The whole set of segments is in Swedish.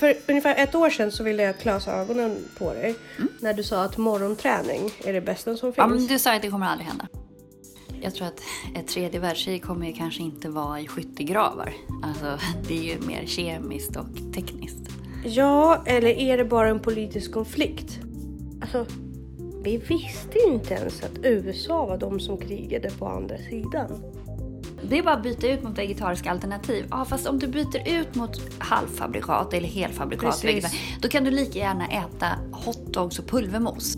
För ungefär ett år sedan så ville jag klösa ögonen på dig när du sa att morgonträning är det bästa som finns. Ja, men du sa att det kommer aldrig hända. Jag tror att ett tredje världskrig kommer ju kanske inte vara i skyttegravar. Alltså, det är ju mer kemiskt och tekniskt. Ja, eller är det bara en politisk konflikt? Alltså, vi visste inte ens att USA var de som krigade på andra sidan. Det är bara att byta ut mot vegetariska alternativ. Ja, fast om du byter ut mot halvfabrikat eller helfabrikat, då kan du lika gärna äta hotdogs och pulvermos.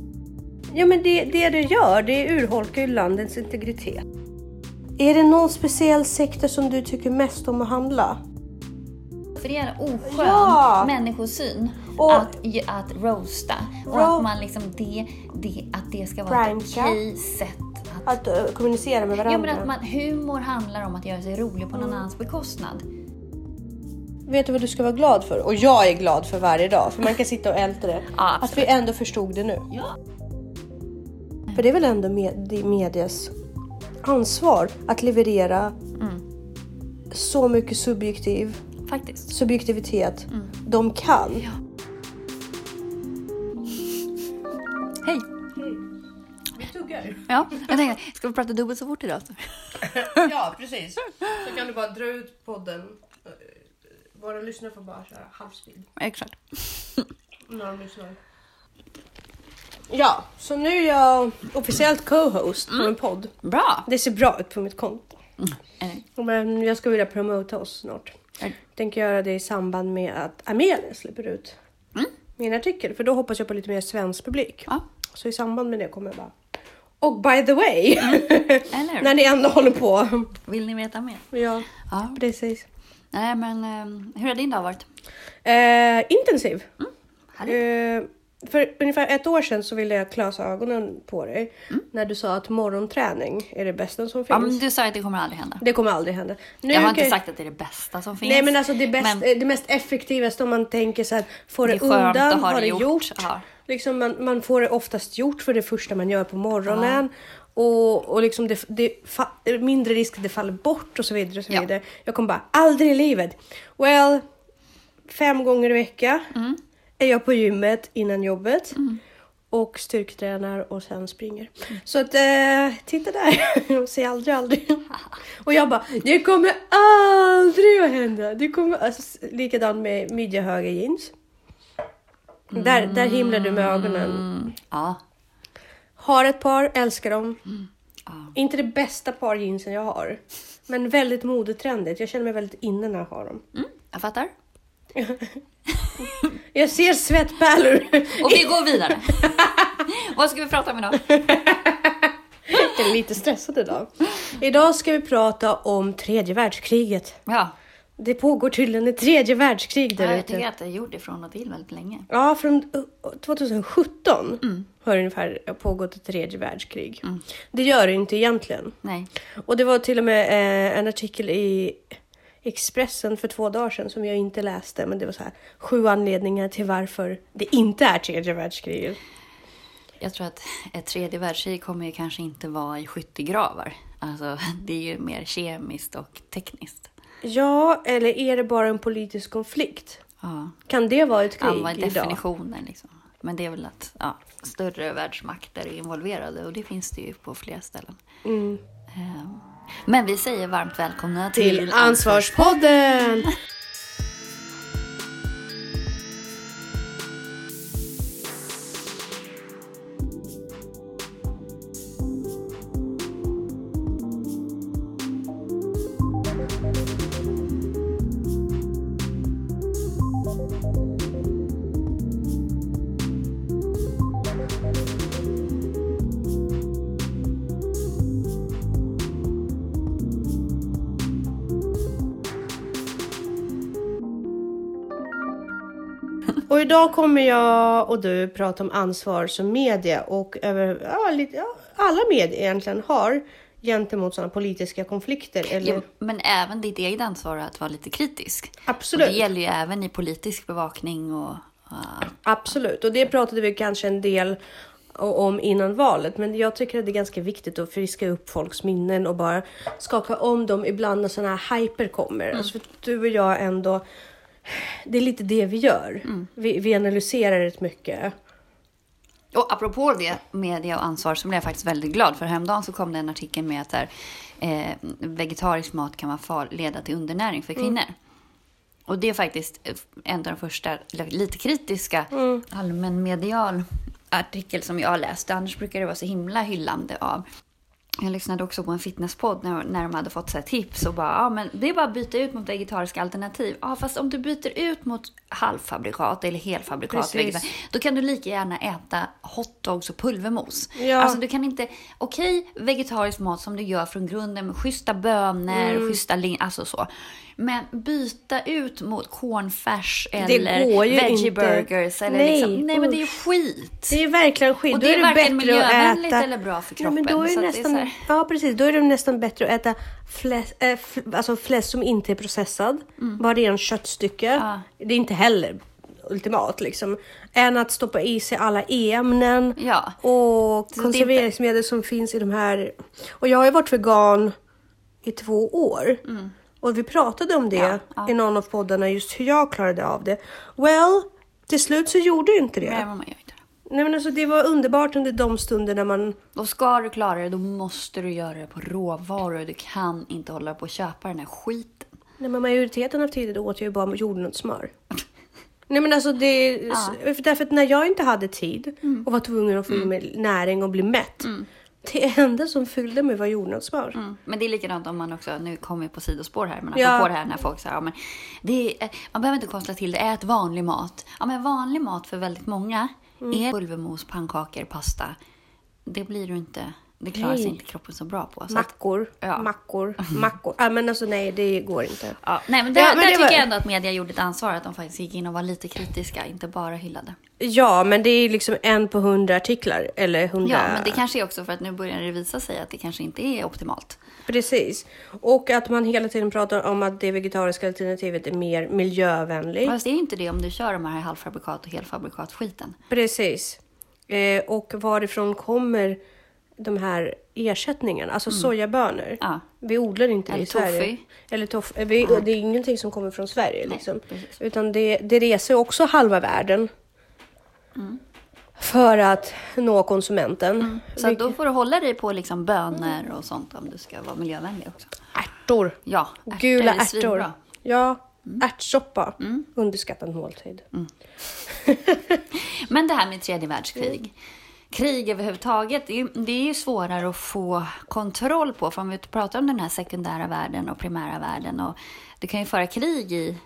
Ja, men det, det det gör, det urholkar ju landets integritet. Är det någon speciell sektor som du tycker mest om att handla? För det är en oskön Ja! människosyn Och- att, att roasta. Och Ro- att man liksom det, det, att det ska vara ett okej sätt att... Uh, kommunicera med varandra? Ja, men att man, humor handlar om att göra sig rolig på någon Mm. annans bekostnad. Vet du vad du ska vara glad för? Och jag är glad för varje dag, för man kan sitta och älta det. Ja, att vi ändå förstod det nu. Ja. För det är väl ändå med, medias ansvar att leverera så mycket subjektiv, Faktiskt. subjektivitet de kan. Ja. Ja, jag tänkte, ska vi prata dubbelt så fort idag? Ja, precis. Så kan du bara dra ut podden. Våra lyssnare får bara köra halvspeed Exakt. när de lyssnar. Ja, så nu är jag officiellt co-host på en podd. Bra! Det ser bra ut på mitt konto. Eh, Men jag ska vilja promota oss snart. eh, tänker göra det i samband med att Amelia släpper ut min artikel. För då hoppas jag på lite mer svensk publik. Ja, Så i samband med det kommer jag bara... Och by the way! eller när ni ändå håller på. Vill ni veta mer? ja, Ja. precis. Nej, men eh, hur har din dag varit? Eh, intensiv. Härligt. Eh, för ungefär ett år sedan så ville jag klösa ögonen på dig. När du sa att morgonträning är det bästa som finns. Ja, men du sa att det kommer aldrig hända. Det kommer aldrig hända. Nu Jag har kan- inte sagt att det är det bästa som finns. Nej men alltså det, bäst, Men det mest effektivaste om man tänker så här, få det, Det undan, att ha ha det det gjort. gjort. Ja. Liksom man, man får det oftast gjort för det första man gör på morgonen. Och, och liksom det, det, mindre risk att det faller bort och så vidare. Och så Ja. vidare. Jag kommer bara, aldrig i livet. Well, fem gånger i vecka Mm. är jag på gymmet innan jobbet. Och styrketränar och sen springer. Så att eh, titta där, säg aldrig aldrig. Och jag bara, det kommer aldrig att hända. Det kommer, alltså, likadant med midjehöga jeans. Där, där himlar du med ögonen. Mm, ja. Har ett par, älskar dem. ja. Inte det bästa par jeansen jag har. Men väldigt modetrendigt. Jag känner mig väldigt inne när jag har dem. Mm, jag fattar. Jag ser svettpärlor. Och vi går vidare. Vad ska vi prata om idag? Jag är lite stressad idag. Idag ska vi prata om tredje världskriget. Ja, Det pågår tydligen ett tredje världskrig där jag ute. tycker att det har gjort det från och till väldigt länge. Ja, från uh, 2017 har det ungefär pågått ett tredje världskrig. Det gör det inte egentligen. Nej. Och det var till och med eh, en artikel i Expressen för två dagar sedan som jag inte läste. Men det var så här sju anledningar till varför det inte är tredje världskriget. Jag tror att ett tredje världskrig kommer ju kanske inte vara i skyttegravar. Alltså, det är ju mer kemiskt och tekniskt. Ja, eller är det bara en politisk konflikt? Ja, Kan det vara ett krig idag? definitioner liksom. Men det är väl att ja, större världsmakter är involverade och det finns det ju på flera ställen. Mm. Ehm, Men vi säger varmt välkomna till, Till Ansvarspodden! Idag kommer jag och du prata om ansvar som media och över, ja, lite, ja, alla medier egentligen har gentemot sådana politiska konflikter. Eller, Ja, men även ditt eget ansvar att vara lite kritisk. Och Absolut. det gäller ju även i politisk bevakning och... ja, Absolut, och det pratade vi kanske en del om innan valet. Men jag tycker att det är ganska viktigt att friska upp folks minnen och bara skaka om dem ibland när sådana här hyper kommer. Alltså för du och jag ändå det är lite det vi gör. Mm. Vi, vi analyserar rätt mycket. Och apropå det, media och ansvar, så blev jag faktiskt väldigt glad. För häromdagen så kom det en artikel med att där, eh, vegetarisk mat kan vara far, leda till undernäring för kvinnor. Och det är faktiskt eh, en av de första lite kritiska allmänmedial artikel som jag har läst. Annars brukar det vara så himla hyllande av jag lyssnade också på en fitnesspodd när, när de hade fått så tips och bara, ja men det är bara att byta ut mot vegetariska alternativ. Ja fast om du byter ut mot halvfabrikat eller helfabrikat, vegetar, då kan du lika gärna äta hotdogs och pulvermos. Ja. Alltså du kan inte, okej vegetarisk mat som du gör från grunden med schyssta bönor, Mm. schyssta lin, alltså så. Men byta ut mot cornfärs Det eller veggie inte. burgers eller Nej, liksom, nej men det är skit. Det är verkligen skit. Och det är det varken att miljövänligt äta... eller bra för Ja, men då kroppen, är det att det är nästan... Ja, precis. Då är det nästan bättre att äta fläsk, äh, f- alltså fläsk som inte är processad. Bara ren köttstycke. Mm. Ja. Det är inte heller ultimat liksom. Än att stoppa i sig alla e-ämnen Ja. och det är konserveringsmedel som finns i de här. Och jag har ju varit vegan i två år. Och vi pratade om det Mm. Ja, ja. i någon av poddarna, just hur jag klarade av det. Well, till slut så gjorde ju inte det. Nej, man gör inte det. Nej men alltså det var underbart under de stunderna man... Då ska du klara det, då måste du göra det på råvaror. Du kan inte hålla på och köpa den här skiten. Nej men majoriteten av tiden åt jag ju bara jordnötssmör. Nej men alltså det... för Därför att när jag inte hade tid Mm. och var tvungen att få i mig näring och bli mätt. Det enda som fyllde mig var jordnötssmör. Mm. Men det är likadant om man också, nu kommer vi på sidospår här, men Ja. apropå det här när folk säger, ja, men det är, man behöver inte konstla till det, ät vanlig mat. Ja men vanlig mat för väldigt många Mm. är pulvermos, pannkakor, pasta. Det blir du inte, det klarar sig Nej. inte kroppen så bra på. Så Mackor, Ja. mackor, mackor. Ja men alltså nej det går inte. ja, nej men där, Ja, men där det tycker var- jag ändå att media gjorde ett ansvar, att de faktiskt gick in och var lite kritiska, inte bara hyllade. Ja men det är liksom en på hundra artiklar. Eller hundra... Ja, men det kanske är också för att nu börjar det visa sig att det kanske inte är optimalt. Precis. Och att man hela tiden pratar om att det vegetariska alternativet är mer miljövänligt. Fast det är inte det om du kör de här halvfabrikat och helfabrikat skiten. Precis. Eh, och varifrån kommer de här ersättningarna? Alltså sojabönor. Mm. Ja. Vi odlar inte det i Sverige. toffee. Eller toff eh, vi, Det är ingenting som kommer från Sverige. Liksom. Utan det, det reser också halva världen. Mm. För att nå konsumenten. Så att då får du hålla dig på liksom bönor och sånt om du ska vara miljövänlig också. Ärtor. Ja, ärtor Gula är ärtor. svinbra. Ja, Mm. ärtsoppa. Underskattad måltid. Men det här med tredje världskrig. Krig överhuvudtaget, det är, ju- det är ju svårare att få kontroll på. För om vi pratar om den här sekundära världen och primära världen. Och du kan ju föra krig i,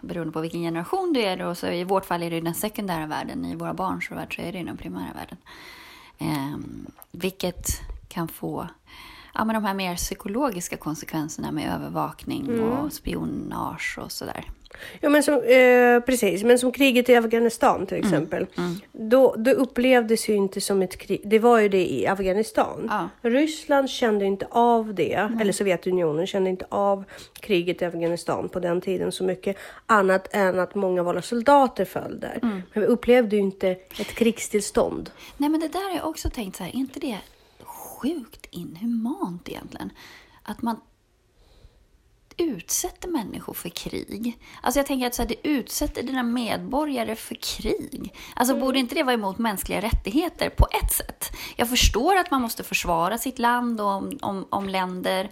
beroende på vilken generation du är. Och så I vårt fall är det den sekundära världen. I våra barns värld så är det den primära världen. Ehm, vilket kan få ja, men de här mer psykologiska konsekvenserna med övervakning och spionage och sådär. Ja, men som, eh, precis. Men som kriget i Afghanistan till Mm. exempel. Då, då upplevdes ju inte som ett krig. Det var ju det i Afghanistan. Ja. Ryssland kände inte av det. Eller Sovjetunionen kände inte av kriget i Afghanistan på den tiden så mycket. Annat än att många av våra soldater föll där. Mm. Men vi upplevde ju inte ett krigstillstånd. Nej, men det där har jag också tänkt så här, är inte det sjukt inhumant egentligen? Att man utsätter människor för krig. Alltså jag tänker att så här, det utsätter dina medborgare för krig. Alltså borde inte det vara emot mänskliga rättigheter på ett sätt? Jag förstår att man måste försvara sitt land och om, om, om länder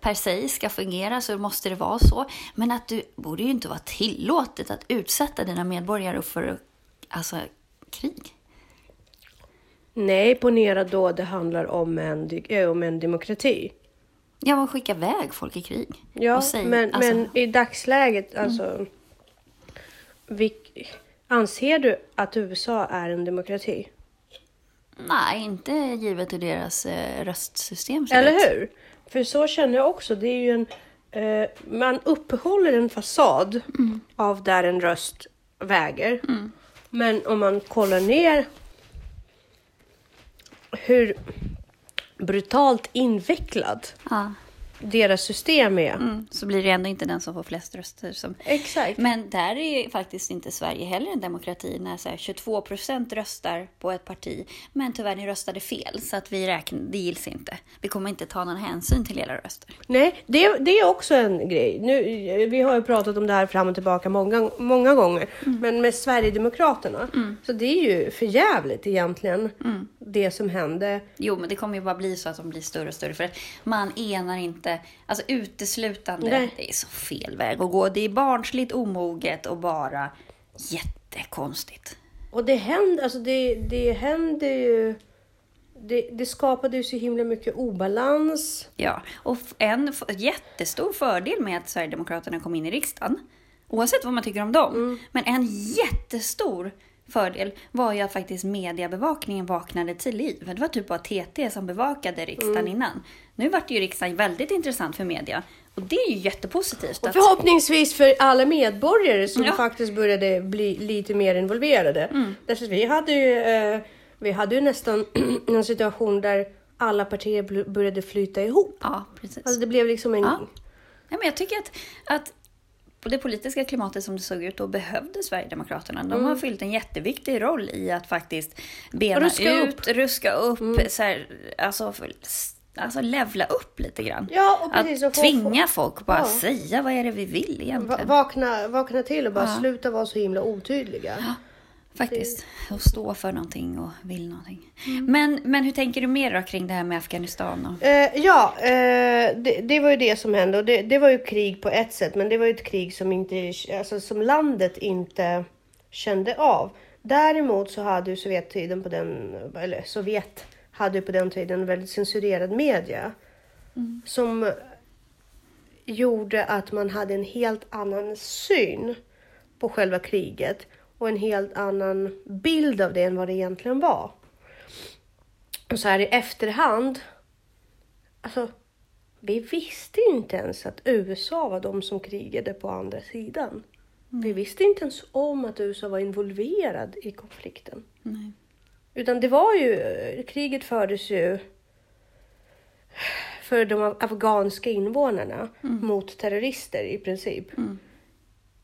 per se ska fungera så måste det vara så. Men att du borde ju inte vara tillåtet att utsätta dina medborgare för alltså, krig. Nej, ponera då det handlar om en, om en demokrati. Ja, men skicka iväg folk i krig. Ja, Och säg- men, alltså, men i dagsläget, alltså. Vilk, anser du att USA är en demokrati? Nej, inte givet hur deras eh, röstsystem ser Eller hur? För så känner jag också. Det är ju en, eh, man uppehåller en fasad av där en röst väger. Men om man kollar ner hur brutalt invecklad Ja deras system är. Mm, så blir det ändå inte den som får flest röster. Som... Exakt. Men där är faktiskt inte Sverige heller en demokrati när så här, 22 procent röstar på ett parti. Men tyvärr, ni röstade fel så att vi räknar, det gills inte. Vi kommer inte ta någon hänsyn till era röster. Nej, det, det är också en grej. Nu, vi har ju pratat om det här fram och tillbaka många, många gånger. Men med Sverigedemokraterna, så det är ju för jävligt egentligen det som hände. Jo, men det kommer ju bara bli så att de blir större och större. För att man enar inte, alltså uteslutande, Nej. det är så fel väg att gå. Det är barnsligt, omoget och bara jättekonstigt. Och det händer, alltså det, det händer ju... Det, det skapade ju så himla mycket obalans. Ja, och en jättestor fördel med att Sverigedemokraterna kom in i riksdagen, oavsett vad man tycker om dem, men en jättestor fördel var ju att faktiskt mediebevakningen vaknade till liv. Det var typ bara TT som bevakade riksdagen innan. Nu vart ju riksdagen väldigt intressant för media och det är ju jättepositivt. Och förhoppningsvis för alla medborgare som Ja. faktiskt började bli lite mer involverade. Mm. Därför vi hade ju, eh, vi hade ju nästan en situation där alla partier började flyta ihop. ja, precis. Alltså det blev liksom en... Ja. Ja, men jag tycker att, att på det politiska klimatet som det såg ut då behövde Sverigedemokraterna. De har fyllt en jätteviktig roll i att faktiskt bena Ruska ut, ruska upp, så här, alltså, alltså levla upp lite grann. Ja, och precis. att tvinga folk bara Ja. säga vad är det vi vill Va- egentligen. vakna, vakna till och bara Ja. sluta vara så himla otydliga. Faktiskt. Och stå för någonting och vill någonting. Men, men hur tänker du mer då kring det här med Afghanistan? Och... Eh, ja, eh, det, det var ju det som hände och det, det var ju krig på ett sätt, men det var ju ett krig som inte, alltså som landet inte kände av. Däremot så hade ju Sovjettiden på den, eller Sovjet hade ju på den tiden väldigt censurerad media som gjorde att man hade en helt annan syn på själva kriget och en helt annan bild av det än vad det egentligen var. Och så här i efterhand, alltså vi visste ju inte ens att USA var de som krigade på andra sidan. Vi visste inte ens om att USA var involverad i konflikten. Nej. Utan det var ju, kriget fördes ju för de afghanska invånarna mot terrorister i princip.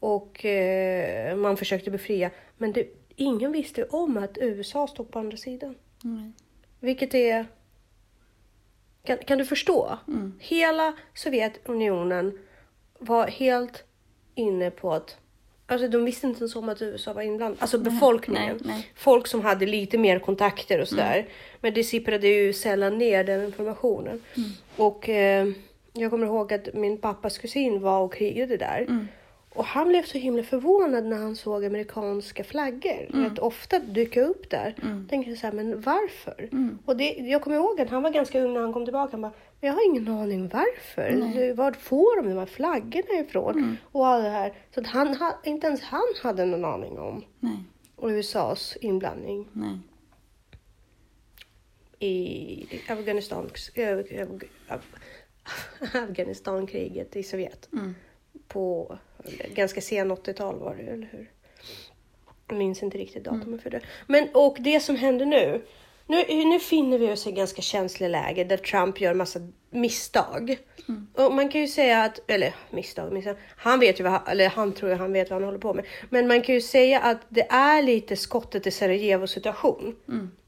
Och eh, man försökte befria. Men det, ingen visste om att USA stod på andra sidan. Nej. Vilket är... Kan, kan du förstå? Hela Sovjetunionen var helt inne på att... Alltså de visste inte ens om att USA var inblandad. Alltså befolkningen. nej, nej. Folk som hade lite mer kontakter och sådär. Men det sipprade ju sällan ner den informationen. Och eh, jag kommer ihåg att min pappas kusin var och krigade där. Och han blev så himla förvånad när han såg amerikanska flaggor rätt ofta dyka upp där. Tänkte så här, men varför? Och det, jag kommer ihåg att han var ganska ung när han kom tillbaka. Han bara, "Men jag har ingen aning varför. Det- Var får de de här flaggorna ifrån? Och allt det här. Så att han, ha- inte ens han hade någon aning om Nej. USAs inblandning Nej. i Afghanistan, Af- Afghanistankriget i Sovjet. Mm. På ganska sen 80-tal var det, eller hur? Jag minns inte riktigt datumet för det. Men och det som händer nu. Nu, nu finner vi oss i ganska känsligt läge där Trump gör massa misstag. Och man kan ju säga att, eller misstag, misstag. Han vet ju vad eller han tror ju han vet vad han håller på med. Men man kan ju säga att det är lite skottet i Sarajevo situation.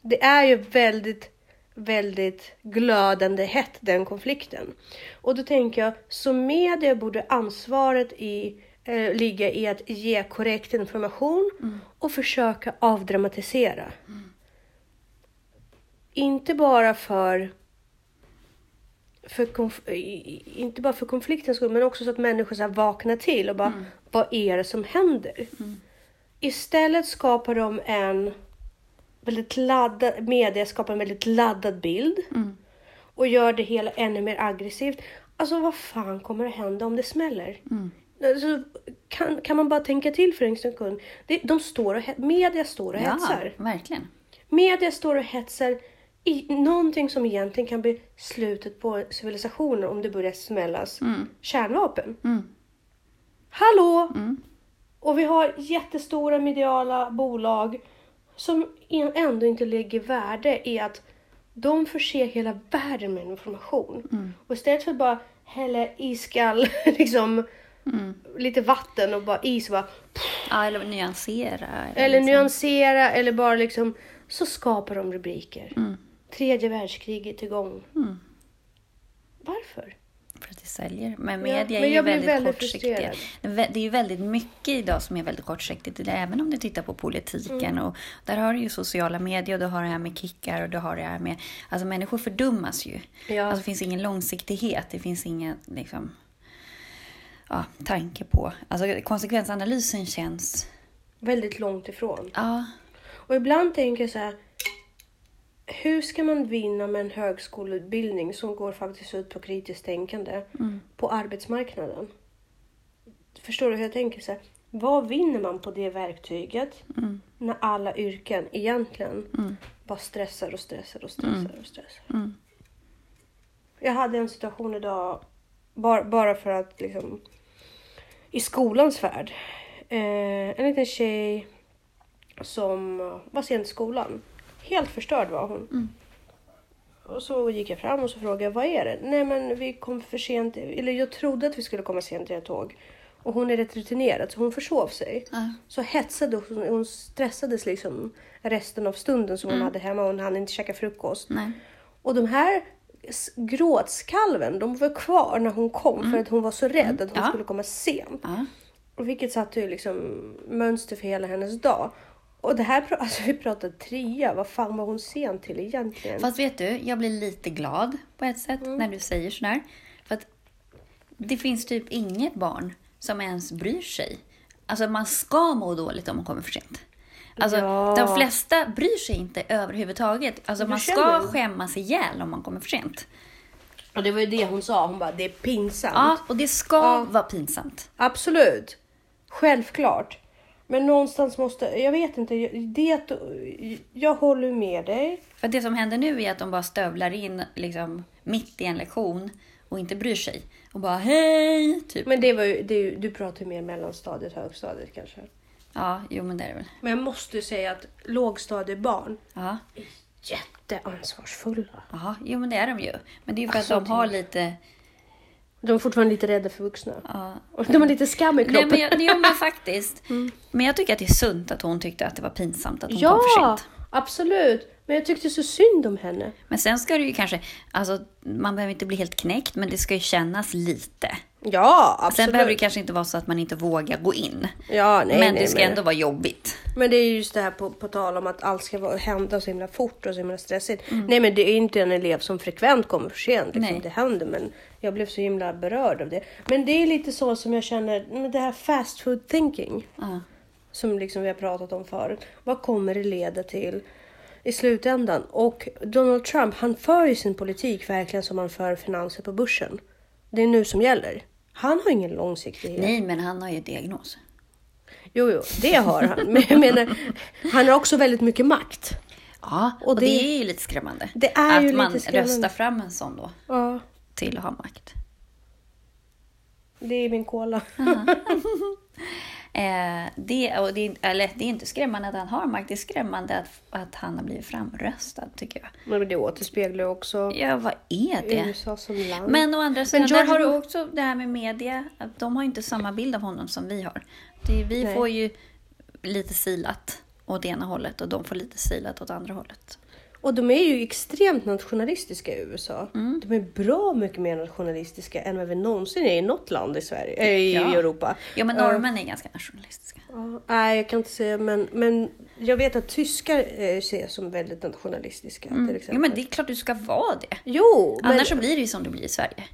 Det är ju väldigt väldigt glödande hett den konflikten. Och då tänker jag, som media borde ansvaret i, eh, ligga i att ge korrekt information och försöka avdramatisera. Inte bara för för inte bara för konfliktens skull, men också så att människor så vaknar till och bara, vad är det som händer? Istället skapar de en väldigt laddad, media skapar en väldigt laddad bild och gör det hela ännu mer aggressivt. Alltså vad fan kommer att hända om det smäller? Alltså, kan, kan man bara tänka till för en sekund? Det, de står och, media står och Ja, hetsar. verkligen. Media står och hetsar i någonting som egentligen kan bli slutet på civilisationen om det börjar smällas kärnvapen. Mm. Hallå! Och vi har jättestora mediala bolag som ändå inte lägger värde i att De förser hela världen med information. Mm. Och istället för att bara hälla iskall, liksom Mm. lite vatten och bara is och bara, Ja, eller nyansera. eller liksom. nyansera eller bara liksom så skapar de rubriker. Mm. Tredje världskriget igång. Mm. Varför? För att det säljer. Men Ja, media men är ju väldigt, väldigt kortsiktiga. frustrerad. Det är ju väldigt mycket idag som är väldigt kortsiktigt. Även om du tittar på politiken. Mm. Och där har du ju sociala medier och du har det här med kickar och du har det här med... Alltså människor fördummas ju. Ja. Alltså det finns ingen långsiktighet. Det finns ingen liksom, ja, tanke på... Alltså konsekvensanalysen känns... Väldigt långt ifrån. Ja, Och ibland tänker jag så här. Hur ska man vinna med en högskoleutbildning som går faktiskt ut på kritiskt tänkande på arbetsmarknaden? Förstår du hur jag tänker? Så här, vad vinner man på det verktyget när alla yrken egentligen bara stressar och stressar och stressar och stressar? Jag hade en situation idag bara, bara för att liksom i skolans värld. Eh, en liten tjej som var sent i skolan. Helt förstörd var hon. Och så gick jag fram och så frågade jag, vad är det? Nej men vi kom för sent, eller jag trodde att vi skulle komma sent till ett tåg. Och hon är rätt rutinerad så hon försov sig. Ja. Så hetsade hon, hon stressades liksom resten av stunden som hon hade hemma. Hon hann inte käka frukost. nej. Och de här gråtskalven, de var kvar när hon kom för att hon var så rädd att hon Ja. skulle komma sent. Ja. Och vilket satte ju liksom mönster för hela hennes dag. Och det här, alltså vi pratade trea, vad fan var hon sen till egentligen? Fast vet du, jag blir lite glad på ett sätt Mm. när du säger sådär. För att det finns typ inget barn som ens bryr sig. Alltså man ska må dåligt om man kommer för sent. Alltså Ja. de flesta bryr sig inte överhuvudtaget. Alltså man ska skämmas ihjäl om man kommer för sent. Och det var ju det hon sa, hon bara det är pinsamt. Ja, och det ska Ja. vara pinsamt. Absolut. Självklart. Men någonstans måste, jag vet inte, det att, jag håller med dig. För det som händer nu är att de bara stövlar in liksom, mitt i en lektion och inte bryr sig. Och bara hej! Typ. Men det var ju, det du pratar ju mer mellanstadiet, högstadiet kanske. Ja, jo men det är det väl. Men jag måste säga att lågstadiebarn Ja. är jätteansvarsfulla. Ja, jo men det är de ju. Men det är ju för Alltså, att de har lite... De är fortfarande lite rädda för vuxna. Ja. Och de har lite skam i Nej kroppen. men, jag, jo, men faktiskt. Men jag tycker att det är sunt att hon tyckte att det var pinsamt att hon ja, kom för sent. absolut. Men jag tyckte så synd om henne. Men sen ska det ju kanske, alltså man behöver inte bli helt knäckt men det ska ju kännas lite. Ja, absolut. Sen behöver det kanske inte vara så att man inte vågar gå in. Ja, nej, men nej, det ska ändå vara jobbigt. Men det är just det här på, på tal om att allt ska vara, hända så himla fort och så himla stressigt. Nej men det är inte en elev som frekvent kommer för sent. Liksom. Nej. Det händer men jag blev så himla berörd av det. Men det är lite så som jag känner, med det här fast food thinking. Ja. Som liksom vi har pratat om förut. Vad kommer det leda till i slutändan? Och Donald Trump han för ju sin politik verkligen som han för finanser på börsen. Det är nu som gäller. Han har ingen långsiktighet. Nej men han har ju diagnos. Jo, jo, det har han. Men jag menar, han har också väldigt mycket makt. Ja, och, Och det... det- är ju lite skrämmande. Det är att ju man röstar fram en sån då Ja, till att ha makt. det är min cola. Eh, det, och det, eller, det är inte skrämmande att han har makt, det är skrämmande att, att han har blivit framröstad tycker jag. Men det återspeglar ju också Ja, vad är det? USA som land. Men å andra sidan, George där har du också det här med media. Att de har inte samma bild av honom som vi har. Det, vi Nej. får ju lite silat åt ena hållet och de får lite silat åt andra hållet. Och de är ju extremt nationalistiska i USA. Mm. De är bra mycket mer nationalistiska än vad vi någonsin är i något land i Sverige, äh, i Ja. Europa. Ja, men norrmän är ganska nationalistiska. Ja, nej, jag kan inte säga, men, men jag vet att tyskar eh, ses som väldigt nationalistiska till exempel. Jo, men det är klart du ska vara det. Jo, men, Annars så blir det ju som det blir i Sverige.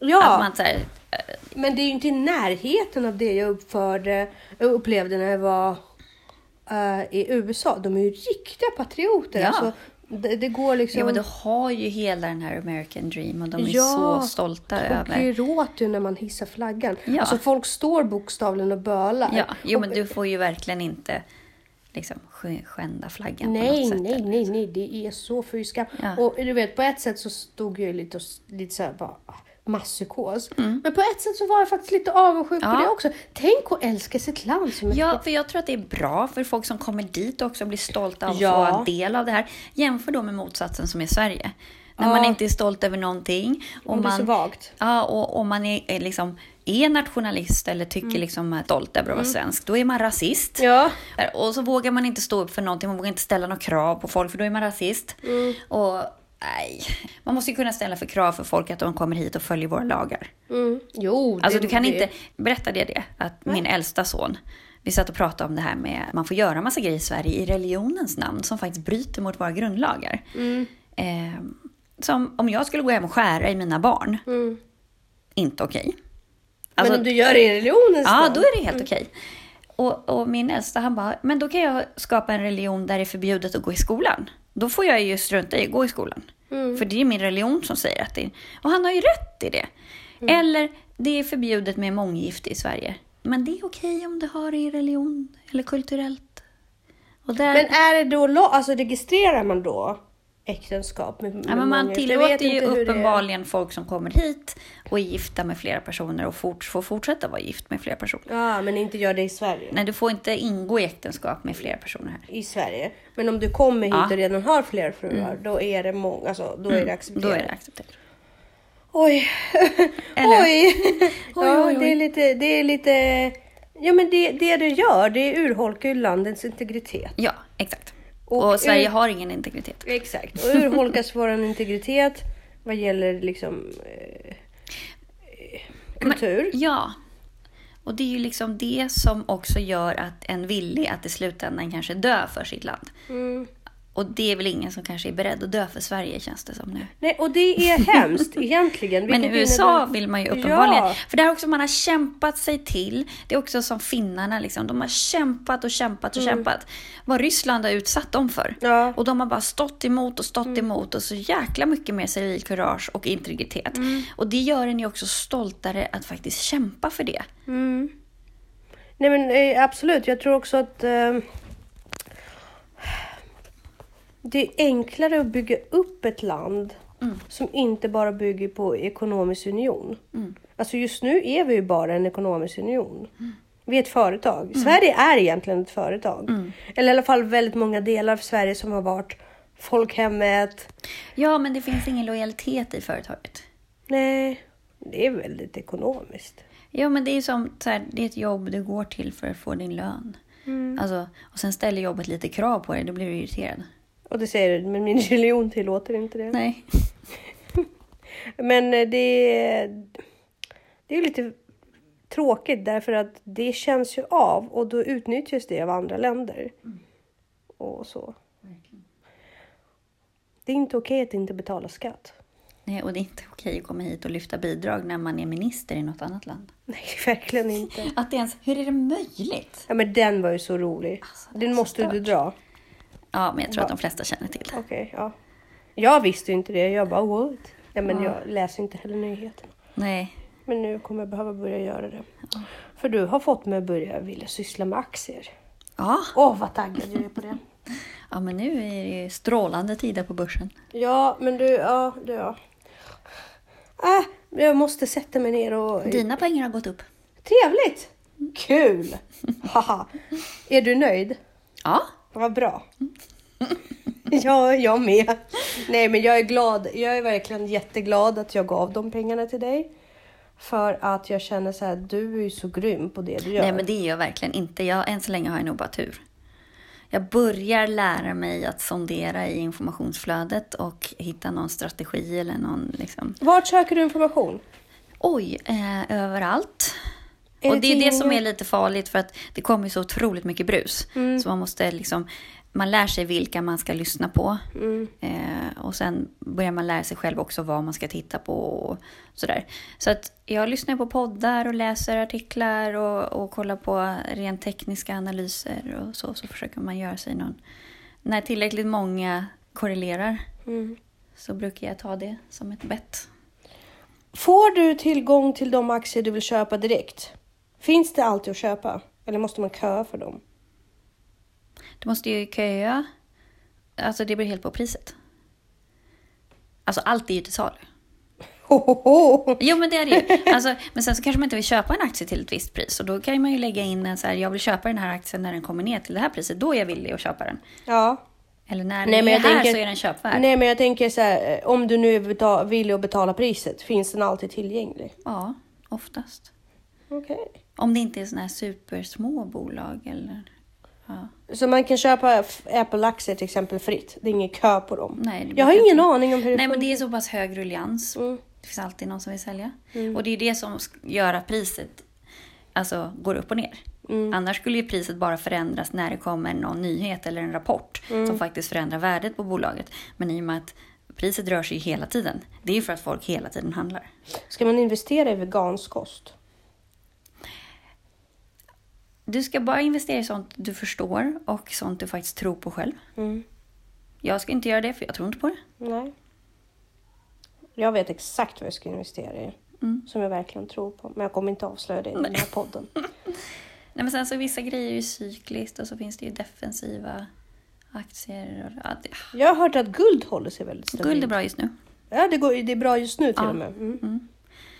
ja, Att man så här, eh, men det är ju inte i närheten av det jag uppförde, upplevde när jag var i USA. De är ju riktiga patrioter. Ja. Alltså, det, det går liksom... ja, men du har ju hela den här American dream och de är Ja, så stolta Och över. det låter ju när man hissar flaggan. Ja. Alltså folk står bokstavligen och bölar. Ja, jo, men Och- du får ju verkligen inte liksom sk- skända flaggan på Nej, något sätt. nej, nej, nej, det är så fy skam. Ja. Och du vet, på ett sätt så stod jag ju lite, och, lite så här bara, "Ah, masspsykos. Men på ett sätt så var jag faktiskt lite avundsjuk på Mm. Ja. det också. Tänk att älska sitt land så mycket. Ja, för jag tror att det är bra för folk som kommer dit också blir stolta av att Ja. få del av det här. Jämför då med motsatsen som är Sverige. När man inte är stolt över någonting. Och det är så man, vagt. ja, och om man är, är, liksom, är nationalist eller tycker liksom är stolt över att vara svensk, då är man rasist. Mm. Ja. Och så vågar man inte stå upp för någonting, man vågar inte ställa några krav på folk för då är man rasist. Mm. Och nej, man måste ju kunna ställa för krav för folk att de kommer hit och följer våra lagar. Mm. Jo, Alltså det, du kan det, inte, berätta det, det att min äldsta son, vi satt och pratade om det här med att man får göra massa grejer i Sverige i religionens namn som faktiskt bryter mot våra grundlagar. Mm. Eh, som om jag skulle gå hem och skära i mina barn, Mm. inte okej. Men Alltså, om du gör det i religionens Ja, namn. då är det helt okej. Och, och min äldsta han bara, men då kan jag skapa en religion där det är förbjudet att gå i skolan. Då får jag ju strunta i att gå i skolan. För det är min religion som säger att det är... Och han har ju rätt i det. Eller, det är förbjudet med månggifte i Sverige. Men det är okej om du har det i religion eller kulturellt. Där, Men är det då, alltså registrerar man då äktenskap med, med ja, men man tillåter ju uppenbarligen folk som kommer hit och är gifta med flera personer och fort, får fortsätta vara gift med flera personer. Ja, men inte gör det i Sverige. Nej, du får inte ingå i äktenskap med flera personer här. I Sverige. Men om du kommer hit Ja. och redan har flera fruar, då är det många, alltså, då är det accepterat. Då är det accepterat. Oj! Eller? oj! ja, oj, oj. det är lite, det är lite... Ja men det, det det gör, det urholkar ju landets integritet. Ja, exakt. Och Och, Sverige ur- har ingen integritet. Exakt. Och urholkas vår integritet vad gäller liksom eh, kultur. Ja. Och det är ju liksom det som också gör att en villig att i slutändan kanske dö för sitt land. Mm. Och det är väl ingen som kanske är beredd att dö för Sverige känns det som nu. Nej, och det är hemskt egentligen. Men i USA innebär- vill man ju uppenbarligen. Ja. För det har också man har kämpat sig till. Det är också som finnarna liksom. De har kämpat och kämpat och kämpat. Vad Ryssland har utsatt dem för. Mm. Ja. Och de har bara stått emot och stått Mm. emot. Och så jäkla mycket mer civilkurage och integritet. Mm. Och det gör en ju också stoltare att faktiskt kämpa för det. Mm. Nej men eh, absolut, jag tror också att eh, det är enklare att bygga upp ett land som inte bara bygger på ekonomisk union. Alltså just nu är vi ju bara en ekonomisk union. Vi är ett företag. Sverige är egentligen ett företag. Eller i alla fall väldigt många delar av Sverige som har varit folkhemmet. Ja, men det finns ingen lojalitet i företaget. Nej, det är väldigt ekonomiskt. Ja, men det är som så här, det är ett jobb du går till för att få din lön. Mm. Alltså, och sen ställer jobbet lite krav på dig, då blir du irriterad. Och det säger du, men min religion tillåter inte det. Nej. Men eh, det, det är lite tråkigt därför att det känns ju av och då utnyttjas det av andra länder. Och så. Det är inte okej att inte betala skatt. Nej, och det är inte okej att komma hit och lyfta bidrag när man är minister i något annat land. Nej, verkligen inte. Att det ens, hur är det möjligt? Ja, men den var ju så rolig. Alltså, den så måste du dra. Ja, men jag tror att de flesta känner till det. Okej, ja. Jag visste ju inte det. Jag bara what? Ja, men jag läser inte heller nyheterna. Nej. Men nu kommer jag behöva börja göra det. För du har fått mig att börja vilja syssla med aktier. Ja. Åh, vad taggad jag är på det. ja, men nu är det ju strålande tider på börsen. Ja, men du, ja, du, ja. Äh, jag måste sätta mig ner och... Dina pengar har gått upp. Trevligt! Kul! Haha. är du nöjd? Ja. Vad bra. ja, jag med. Nej, men jag är glad. Jag är verkligen jätteglad att jag gav de pengarna till dig. För att jag känner så här, du är ju så grym på det du gör. Nej, men det är jag verkligen inte. Jag, än så länge har jag nog bara tur. Jag börjar lära mig att sondera i informationsflödet och hitta någon strategi eller någon liksom... Vart söker du information? Oj, eh, överallt. Är och det det är det som är lite farligt för att det kommer så otroligt mycket brus. Mm. Så man måste liksom, man lär sig vilka man ska lyssna på. Mm. Eh, och sen börjar man lära sig själv också vad man ska titta på och sådär. Så att jag lyssnar på poddar och läser artiklar och, och kollar på rent tekniska analyser och så. Så försöker man göra sig någon... När tillräckligt många korrelerar Mm. så brukar jag ta det som ett bett. Får du tillgång till de aktier du vill köpa direkt? Finns det alltid att köpa? Eller måste man köa för dem? Du måste ju köa. Alltså det beror helt på priset. Alltså allt är ju till salu. Jo, men det är det ju. Alltså, men sen så kanske man inte vill köpa en aktie till ett visst pris. Och då kan man ju lägga in en så här, jag vill köpa den här aktien när den kommer ner till det här priset. Då är jag villig att köpa den. Ja. Eller när Nej, den är här tänker- så är den köpvärd. Nej men jag tänker så här, eh, om du nu är villig att betala priset, finns den alltid tillgänglig? Ja, oftast. Okej. Om det inte är såna här supersmå bolag eller... Ja. Så man kan köpa Apple-aktier till exempel fritt? Det är ingen kö på dem? Nej, jag har ingen inte- aning om hur det Nej, men det är så pass hög ruljans. Mm. Det finns alltid någon som vill sälja. Och det är det som gör att priset alltså, går upp och ner. Mm. Annars skulle ju priset bara förändras när det kommer någon nyhet eller en rapport Mm. som faktiskt förändrar värdet på bolaget. Men i och med att priset rör sig hela tiden. Det är ju för att folk hela tiden handlar. Ska man investera i vegansk kost? Du ska bara investera i sånt du förstår och sånt du faktiskt tror på själv. Mm. Jag ska inte göra det för jag tror inte på det. Nej. Jag vet exakt vad jag ska investera i. Mm. Som jag verkligen tror på. Men jag kommer inte avslöja det i den här podden. Nej, men sen så vissa grejer är ju cykliskt och så finns det ju defensiva aktier. Och, ja, det, Jag har hört att guld håller sig väldigt stabilt. guld är bra just nu. Ja, det, går, det är bra just nu till Ja. och med. Mm.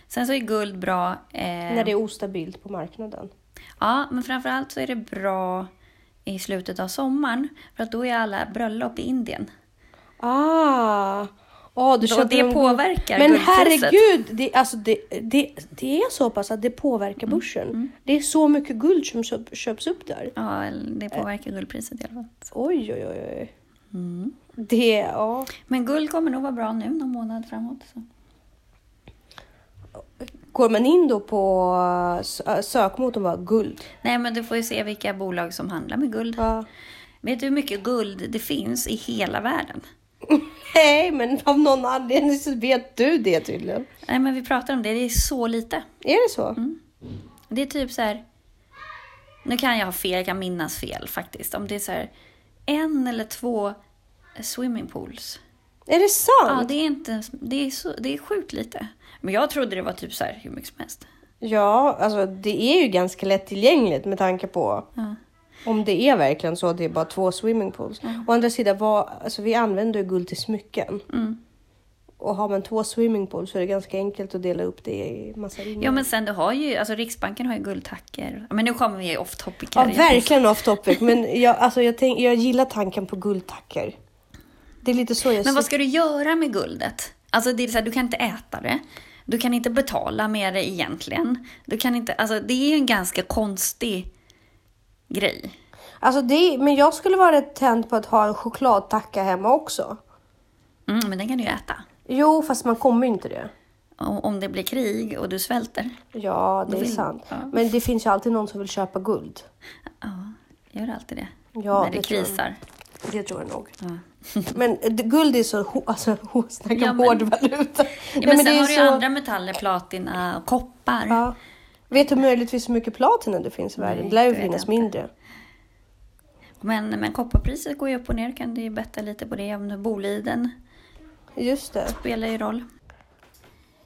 Sen så är guld bra. Eh, När det är ostabilt på marknaden. Ja, men framförallt så är det bra i slutet av sommaren. För att då är alla bröllop i Indien. Ah! Oh, du Och det en påverkar Men herregud, det, alltså det, det, det är så pass att det påverkar Mm. börsen. Det är så mycket guld som köp, köps upp där. Ja, det påverkar guldpriset i alla fall. Oj, oj, oj. oj. Mm. Det, ja. Men guld kommer nog vara bra nu någon månad framåt. Så. Går man in då på sö- sökmotorn bara guld. Nej, men du får ju se vilka bolag som handlar med guld. Ja. Vet du hur mycket guld det finns i hela världen? Nej, men av någon anledning så vet du det tydligen. Nej, men vi pratar om det. Det är så lite. Är det så? Mm. Det är typ så här... Nu kan jag ha fel, jag kan minnas fel faktiskt. Om det är så här en eller två swimmingpools. Är det Ja, sant? det är inte... Det är, så, det är sjukt lite. Men jag trodde det var typ så här hur mycket som helst. Ja, alltså det är ju ganska lättillgängligt med tanke på Ja. om det är verkligen så att det är bara två swimmingpools. Å andra sidan, vad, alltså vi använder ju guld till smycken. Mm. Och har man två swimmingpools så är det ganska enkelt att dela upp det i massa ringar. Ja, men sen du har ju... Alltså Riksbanken har ju guldtackor. Men nu kommer vi off topic Ja, här igen. verkligen off topic. Men jag, alltså, jag, tänk, jag gillar tanken på guldtackor. Det är lite så jag Men vad ska du göra med guldet? Alltså det är så här, du kan inte äta det. Du kan inte betala med det egentligen. Du kan inte, alltså det är ju en ganska konstig grej. Alltså det, men jag skulle vara rätt tänd på att ha en chokladtacka hemma också. Mm, men den kan du ju äta. Jo, fast man kommer ju inte det. Om, det blir krig och du svälter. Ja, det är vill- sant. ja. Men det finns ju alltid någon som vill köpa guld. Ja, gör alltid det. Ja, När det, det tror jag. krisar. Det tror jag nog. Ja. Men guld är så, alltså, snacka Ja, men- hård valuta. Ja, Nej, men sen har du ju så- andra metaller, platina och koppar. Ja. Vet du möjligtvis hur mycket platina det finns i Nej, världen? Det lär ju finnas inte. mindre. Men, men kopparpriset går ju upp och ner. Kan du ju betta lite på det. Om Boliden Just det. spelar ju roll.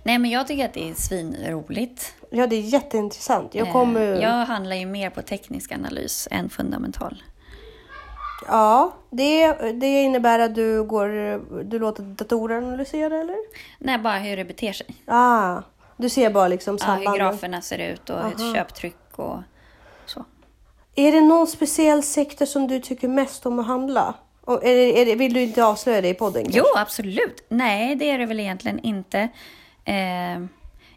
Nej, men jag tycker att det är svinroligt. Ja, det är jätteintressant. Jag kommer... Eh, Jag handlar ju mer på teknisk analys än fundamental. Ja, det, det innebär att du, går, du låter datorer analysera, eller? Nej, bara hur det beter sig. Ah, du ser bara liksom Ja, hur sambanden. graferna ser ut och Aha. köptryck och så. Är det någon speciell sektor som du tycker mest om att handla? Och är det, är det, vill du inte avslöja det i podden? kanske? Jo, absolut. Nej, det är det väl egentligen inte. Eh,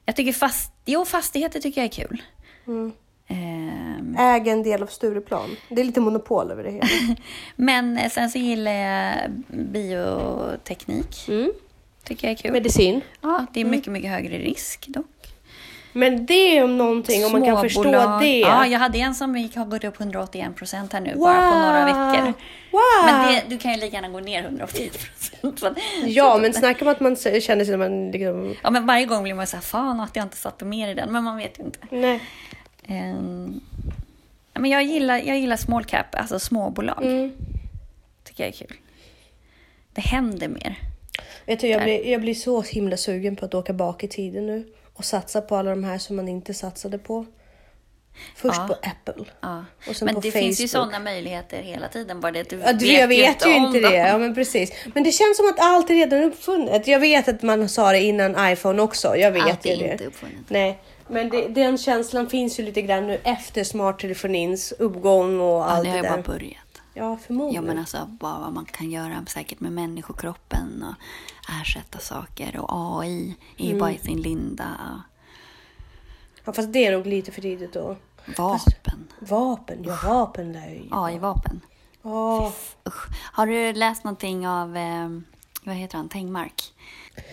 jag tycker fast... Jo, fastigheter tycker jag är kul. Mm. Eh, Äga en del av Stureplan. Det är lite monopol över det hela. men eh, sen så gillar jag bioteknik. Mm. Tycker jag är kul. Medicin. Ja, det är mycket, mycket högre risk dock. Men det är om någonting, om man kan förstå det. Ja, jag hade en som gick, har gått upp 181 procent här nu bara på några veckor. Wow! Men det, du kan ju lika gärna gå ner 181 procent. Ja, men snacka om att man känner sig som man liksom... Ja, men varje gång blir man så här, fan att jag inte satte mer i den. Men man vet ju inte. Nej. Ja, men jag gillar, jag gillar small cap, alltså småbolag. Mm. Tycker jag är kul. Det händer mer. Vet du, jag blir, jag blir så himla sugen på att åka bak i tiden nu och satsa på alla de här som man inte satsade på. Först Ja. på Apple. Ja. Och sen Men på det finns ju sådana möjligheter hela tiden. Bara det att du Ja, du, jag vet ju inte dem. det. Ja, men precis. Men det känns som att allt är redan uppfunnet. Jag vet att man sa det innan iPhone också. Jag vet Allt ju är det. inte uppfunnet. Nej, men det, den känslan finns ju lite grann nu efter smarttelefonins uppgång och Ja, allt det har det ju där. bara börjat. Ja, Ja, förmodligen. men alltså bara vad man kan göra säkert med människokroppen och ersätta saker och AI är ju Mm. bara i sin linda. Ja, fast det är nog lite för tidigt då. Vapen. Vapen, ja vapen lär ju. AI-vapen. Ja, Usch. Har du läst någonting av, eh, vad heter han, Tengmark?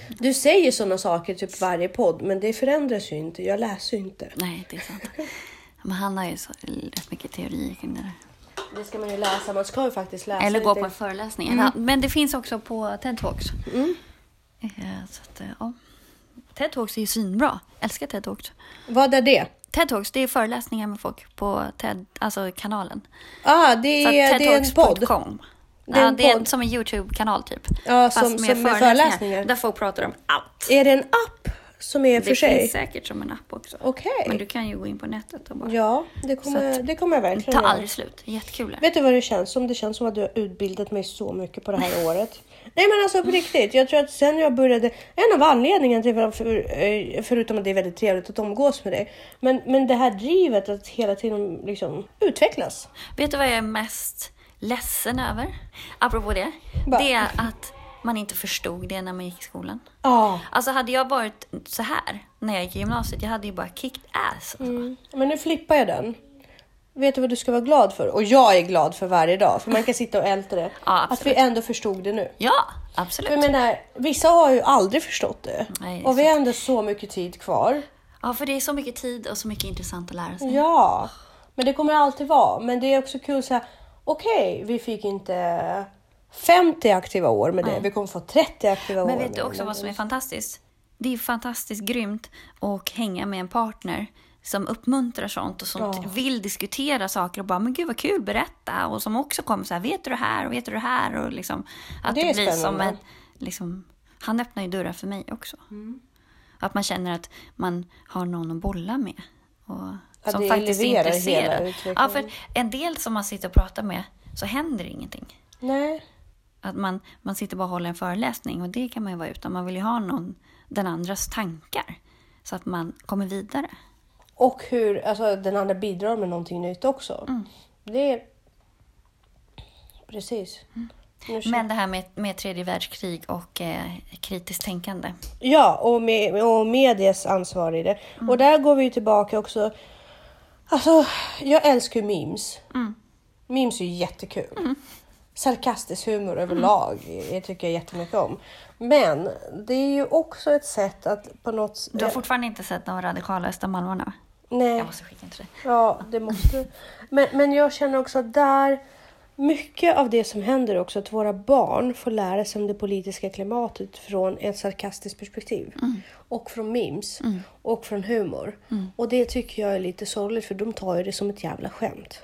Du säger sådana saker typ varje podd, men det förändras ju inte. Jag läser ju inte. Nej, det är sant. Men han har ju så, rätt mycket teorier kring det där. Det ska man ju läsa. Man ska ju faktiskt läsa Eller gå på en föreläsning. Mm. Men det finns också på TED Talks. Eh, Så att, eh, ja. TED Talks är ju svinbra. Älskar TED Talks. Vad är det? TED Talks, det är föreläsningar med folk på TED, alltså kanalen. Ah, det är, det är en podd. Det är ja, det är som en YouTube-kanal typ. Ja, Fast som- som med föreläsningar. Där folk pratar om allt. Är det en app som är för det sig? finns säkert som en app också. Okej. Men du kan ju gå in på nätet och bara... Ja, det kommer, det kommer jag det verkligen tar aldrig slut. Det jättekul. Vet du vad det känns som? Det känns som att du har utbildat mig så mycket på det här året. Nej men alltså på riktigt. Jag tror att sen jag började, en av anledningarna till varför, eh, förutom att det är väldigt trevligt att umgås med dig, men, men det här drivet att hela tiden liksom utvecklas. Vet du vad jag är mest ledsen över? Apropå det. Va? Det är att man inte förstod det när man gick i skolan. Ja. Alltså hade jag varit så här när jag gick i gymnasiet, jag hade ju bara kicked ass. Alltså. Mm. Men nu flippar jag den. Vet du vad du ska vara glad för? Och jag är glad för varje dag, för man kan sitta och älta det. Ja, att vi ändå förstod det nu. Ja, För absolut. jag menar, vissa har ju aldrig förstått det. Nej, och vi har ändå så mycket tid kvar. Ja, för det är så mycket tid och så mycket intressant att lära sig. Ja, men det kommer alltid vara. Men det är också kul så här. Okej, vi fick inte 50 aktiva år med det. Vi kommer få 30 aktiva år. Men vet du också det. vad som är fantastiskt? Det är fantastiskt grymt att hänga med en partner som uppmuntrar sånt och som Ja. vill diskutera saker och bara men gud vad kul, berätta. Och som också kommer så här, vet du det här och vet du det här? Och liksom, att Det det, är blir som spännande. en, liksom, han öppnar ju dörrar för mig också. Mm. Att man känner att man har någon att bolla med. Och Ja, som faktiskt är intresserad. Ja, för en del som man sitter och pratar med så händer ingenting. Nej, Att man, man sitter bara och håller en föreläsning och det kan man ju vara utan. Man vill ju ha någon, den andras tankar. Så att man kommer vidare. och hur alltså, den andra bidrar med någonting nytt också. Mm. Det är... Precis. Kör- Men det här med, med tredje världskrig och eh, kritiskt tänkande. Ja, och, med, och medias ansvar i det. Mm. Och där går vi tillbaka också. Alltså, jag älskar ju memes. Mm. Memes är ju jättekul. Sarkastisk humor överlag Mm. jag tycker jag jättemycket om. Men det är ju också ett sätt att på något... Du har fortfarande inte sett de radikala östermalmarna? Nej. Jag måste skicka till dig. Ja, det måste du. Men, men jag känner också att där, mycket av det som händer också, att våra barn får lära sig om det politiska klimatet från ett sarkastiskt perspektiv. Och från memes. Och från humor. Och det tycker jag är lite sorgligt för de tar ju det som ett jävla skämt.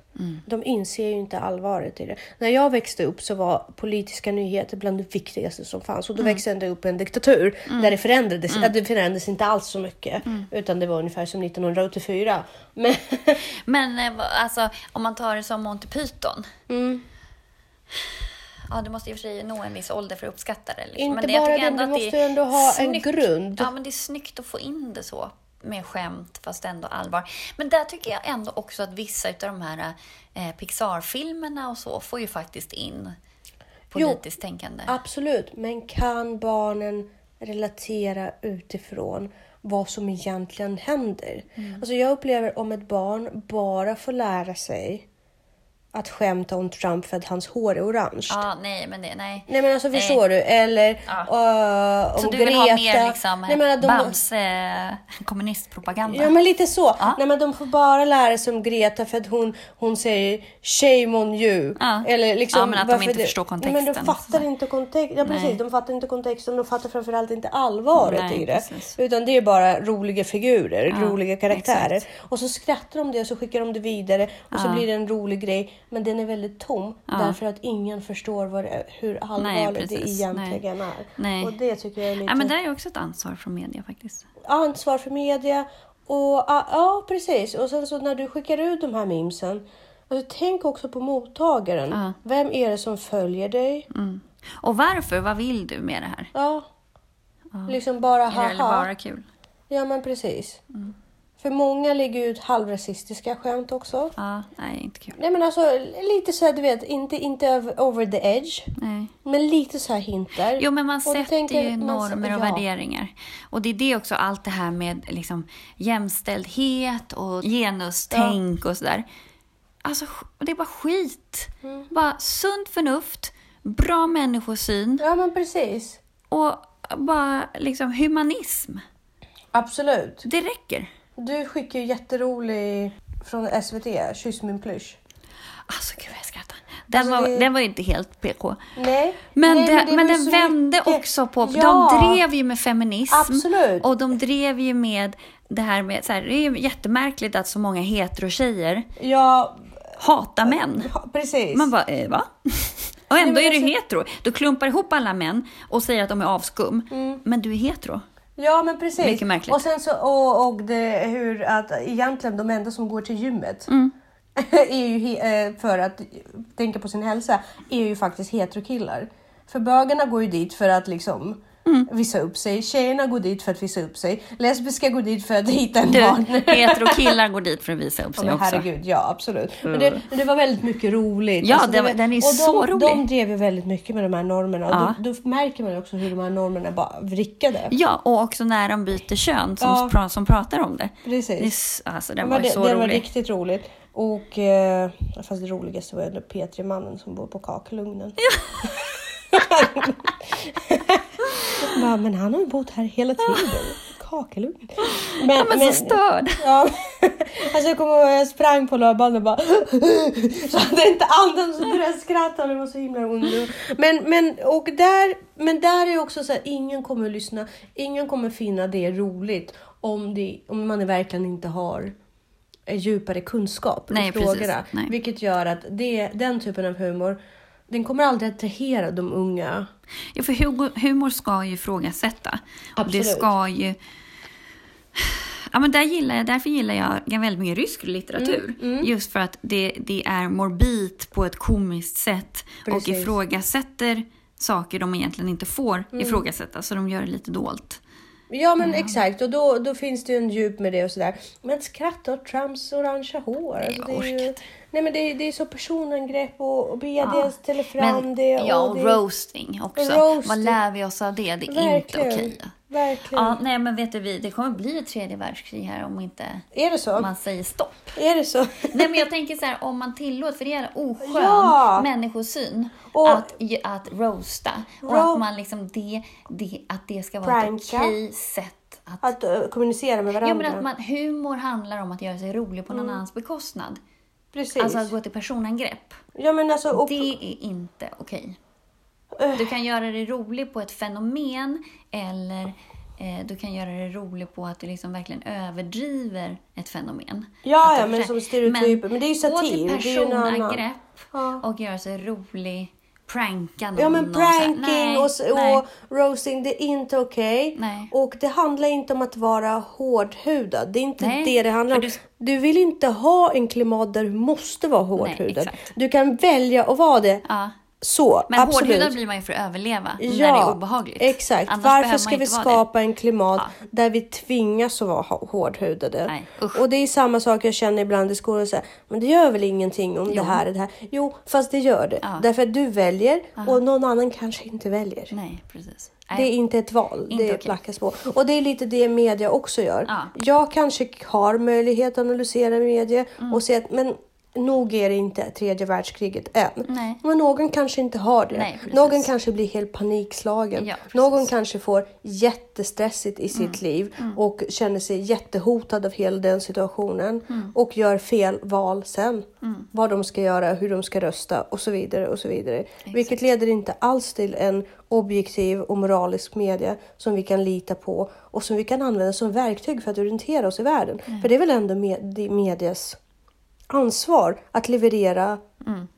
De inser ju inte allvaret i det. När jag växte upp så var politiska nyheter bland det viktigaste som fanns. Och då växte jag ändå upp i en diktatur där det förändrades, äh, det förändrades inte alls så mycket. Utan det var ungefär som 1984. Men, Men eh, alltså, om man tar det som Monty Python. Ja, du måste i och för sig nå en viss ålder för att uppskatta det. Liksom. Inte men jag bara tycker det, ändå du det måste ju ändå ha en snyggt. grund. Ja, men det är snyggt att få in det så. Med skämt, fast ändå allvar. Men där tycker jag ändå också att vissa av de här eh, Pixar-filmerna och så får ju faktiskt in politiskt tänkande. Absolut, men kan barnen relatera utifrån vad som egentligen händer? Mm. Alltså jag upplever om ett barn bara får lära sig att skämta om Trump för att hans hår är orange. Ja, nej, men det, nej. Nej men alltså Nej. förstår du? Eller Ja. uh, om Så du Greta. vill ha mer liksom Nej, men de, Bamse eh, kommunistpropaganda? Ja men lite så. Ja. Nej men de får bara lära sig om Greta för att hon, hon säger shame on you. Eller liksom, Ja, men att de inte det- förstår Nej, men de kontexten. fattar inte kontexten. Ja precis, Nej. de fattar inte kontexten. De fattar framförallt inte allvaret Nej, i det. precis. Utan det är bara roliga figurer, roliga karaktärer. exakt. Och så skrattar de det och så skickar de det vidare. Och så blir det en rolig grej. Men den är väldigt tom. Ja. Därför att ingen förstår vad det, hur allvarligt det egentligen är. Nej. Och det tycker jag är lite Ja, men det är också ett ansvar från media faktiskt. ansvar för media Och, ja, precis. Och sen så när du skickar ut de här memesen, alltså, tänk också på mottagaren. Ja. Vem är det som följer dig? Mm. Och varför? Vad vill du med det här? Ja. Liksom bara det eller bara kul? Ja, men precis. Mm. För många lägger ut halvrasistiska skämt också. Ja, nej, inte kul. Nej men alltså lite så här, du vet, inte, inte over the edge. Nej. Men lite så här hintar. Jo, men man Och sätter tänker ju man- normer och ja. värderingar. Och det är det också, allt det här med liksom, jämställdhet och genustänk och sådär. Alltså, det är bara skit. Mm. Bara sunt förnuft, bra människosyn Ja men precis. och bara liksom humanism. Absolut. Det räcker. Du skickar ju jätterolig från SVT, Kyss min plysch. Alltså gud vad jag skrattar. Den, Alltså, var, det- den var ju inte helt PK. Nej. Men, nej, det, det men den så vände mycket- också på... Ja. De drev ju med feminism. Absolut. Och de drev ju med det här med... Så här, det är ju jättemärkligt att så många heterotjejer Ja, hatar män. ha- precis. Man bara, eh, va? Och ändå men är du alltså- hetero. Du klumpar ihop alla män och säger att de är avskum. Men du är hetero. Ja men precis. Mycket märkligt. Och sen så och, och det, hur att egentligen de enda som går till gymmet Mm. är ju eh, för att tänka på sin hälsa är ju faktiskt heterokillar. För bögarna går ju dit för att liksom Mm. visa upp sig. Tjejerna går dit för att visa upp sig. Lesbiska går dit för att hitta en partner. hetero-killar går dit för att visa upp Ja, sig men också. herregud, ja absolut. Men det, men det var väldigt mycket roligt. Ja, Alltså, det var- var- den är och så de, rolig. De drev ju väldigt mycket med de här normerna och Ja. då, då märker man ju också hur de här normerna bara vrickade. Ja, och också när de byter kön som, Ja. som pratar om det. Precis. det alltså, den Ja, var ju det, så det var rolig. riktigt roligt. Och eh, fast det roligaste var ändå P3-mannen som bor på kakelugnen. Bara, men han har ju bott här hela tiden. Kakelugn. Men, Ja, men så störd. Ja, alltså jag kommer ihåg jag sprang på löpbandet och bara så hade inte andan så började jag skratta och det var så himla ond. Men, men, och där, men där är också så här, ingen kommer att lyssna, ingen kommer finna det roligt om, det, om man verkligen inte har djupare kunskap i precis. frågorna. Nej. Vilket gör att det, den typen av humor, den kommer aldrig attrahera de unga. Ja, för humor, ska ju ifrågasätta. Och det Absolut. ska ju... Ja, men där gillar jag, därför gillar jag väldigt mycket rysk litteratur. Mm, Just för att det, det är morbid på ett komiskt sätt och Precis. ifrågasätter saker de egentligen inte får Mm. ifrågasätta. Så de gör det lite dolt. Ja men exakt och då, då finns det ju en djup med det och sådär. Men skratta åt Trumps orangea hår. Nej, alltså, det är ju, nej men det är, det är så personangrepp och, och media Ja. fram Men, det. ja, och det, roasting också. Roasting. Vad lär vi oss av det? Det är Verkligen. inte okej. Verkligen. Ja, nej, men vet du, vi, det kommer bli ett tredje världskrig här om inte Är det så? man säger stopp. Är det så? Nej men jag tänker så här, om man tillåter, för det är en oskön Ja. människosyn Och- att, att roasta. Och Ro- att man liksom det, det, att det ska vara ett Pranka. okej sätt att... Att uh, kommunicera med Ja varandra. men att man, humor handlar om att göra sig rolig på någon annans bekostnad. Precis. Alltså att gå till personangrepp. ja men alltså, och, Det är inte okej. Äh. Du kan göra det roligt på ett fenomen eller eh, du kan göra det roligt på att du liksom verkligen överdriver ett fenomen. Ja, Att ja, men som stereotyper. Men det är ju Gå satir, till en annan. personangrepp Ja. och göra sig rolig, pranka någon. Ja men så pranking Nej, och, s- nej. och roasting, det är inte okej. Nej. Och det handlar inte om att vara hårdhudad. Det är inte Nej, det det handlar om. Du... du- vill inte ha en klimat där du måste vara hårdhudad. du kan välja att vara det. Ja. Så, Men absolut. hårdhudad blir man ju för att överleva när det är obehagligt. Exakt. Annars Varför ska vi skapa en klimat Ja. där vi tvingas att vara hå- hårdhudade? Nej, och det är samma sak jag känner ibland i skolan. Så här, men det gör väl ingenting om det här är det här? Jo, fast det gör det. Ja. Därför att du väljer och någon annan kanske inte väljer. det. Nej, precis. Det är inte ett val, Inte det okej. plackas på. Och det är lite det media också gör. Ja. Jag kanske har möjlighet att analysera media Mm. och se att men nog är det inte tredje världskriget än. Nej. Men någon kanske inte har det. Nej, någon kanske blir helt panikslagen. Ja, någon kanske får jättestressigt i sitt Mm. liv och känner sig jättehotad av hela den situationen Mm. och gör fel val sen. Vad de ska göra, hur de ska rösta och så vidare och så vidare. Vilket leder inte alls till en objektiv och moralisk media som vi kan lita på och som vi kan använda som verktyg för att orientera oss i världen. För det är väl ändå med, medias ansvar att leverera Mm.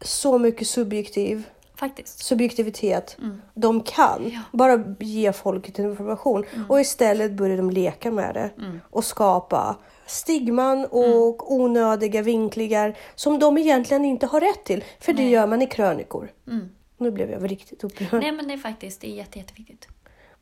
så mycket subjektiv faktiskt. subjektivitet de kan. Bara ge folket information. Och istället börjar de leka med det och skapa stigman och onödiga vinklingar som de egentligen inte har rätt till. För det gör man i krönikor. Nu blev jag riktigt upprörd. Nej men det är faktiskt det är jätte, jätteviktigt.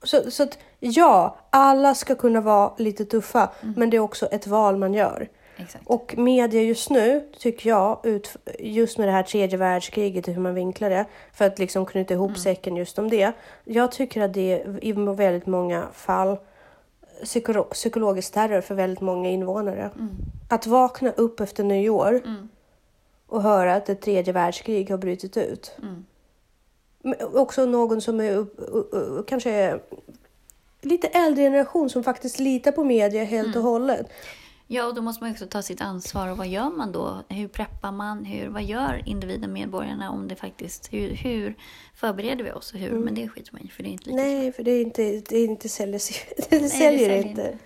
Så, så att ja, alla ska kunna vara lite tuffa, men det är också ett val man gör. Exakt. Och media just nu, tycker jag, ut, just med det här tredje världskriget och hur man vinklar det, för att liksom knyta ihop säcken just om det. Jag tycker att det är i väldigt många fall psykolo psykologisk terror för väldigt många invånare. Att vakna upp efter nyår och höra att ett tredje världskrig har brutit ut. Men Också någon som är upp, u- u- kanske är lite äldre generation som faktiskt litar på media helt och hållet. Ja, och då måste man också ta sitt ansvar. Och vad gör man då? Hur preppar man? Hur, vad gör individen, medborgarna om det faktiskt... Hur, hur förbereder vi oss? Och hur? Men det skiter man i, för det är inte lika Nej, för det är inte, det är inte säljer, det det säljer inte. inte.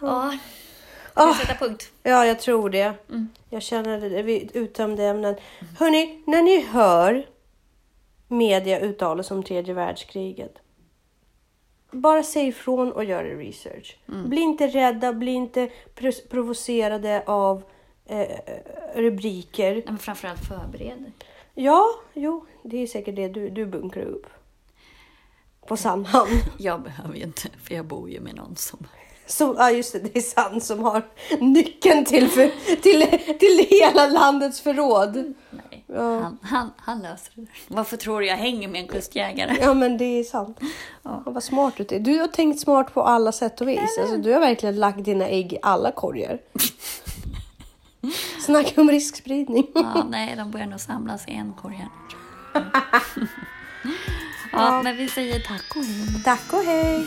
Ja. Ska Ah. vi sätta punkt? Ja, jag tror det. Jag känner det. Vi uttömde ämnen. Hörni, när ni hör media uttala sig om tredje världskriget. Bara säg ifrån och gör research. Bli inte rädda, bli inte pro- provocerade av eh, rubriker. Nej, men framförallt förbered. Ja, jo, det är säkert det du, du bunkrar upp. På Sandhamn. Jag behöver ju inte, för jag bor ju med någon som... Som, ja just det, det är Sand som har nyckeln till, för, till, till hela landets förråd. Nej, Ja. han, han, han löser det. Varför tror du jag hänger med en kustjägare? Ja men det är sant. Ja. Ja. Vad smart du är. Du har tänkt smart på alla sätt och vis. Alltså, du har verkligen lagt dina ägg i alla korgar. Snacka om riskspridning. Ja, nej, de börjar nog samlas i en korg här. Ja, men vi säger tack och hej. Tack och hej!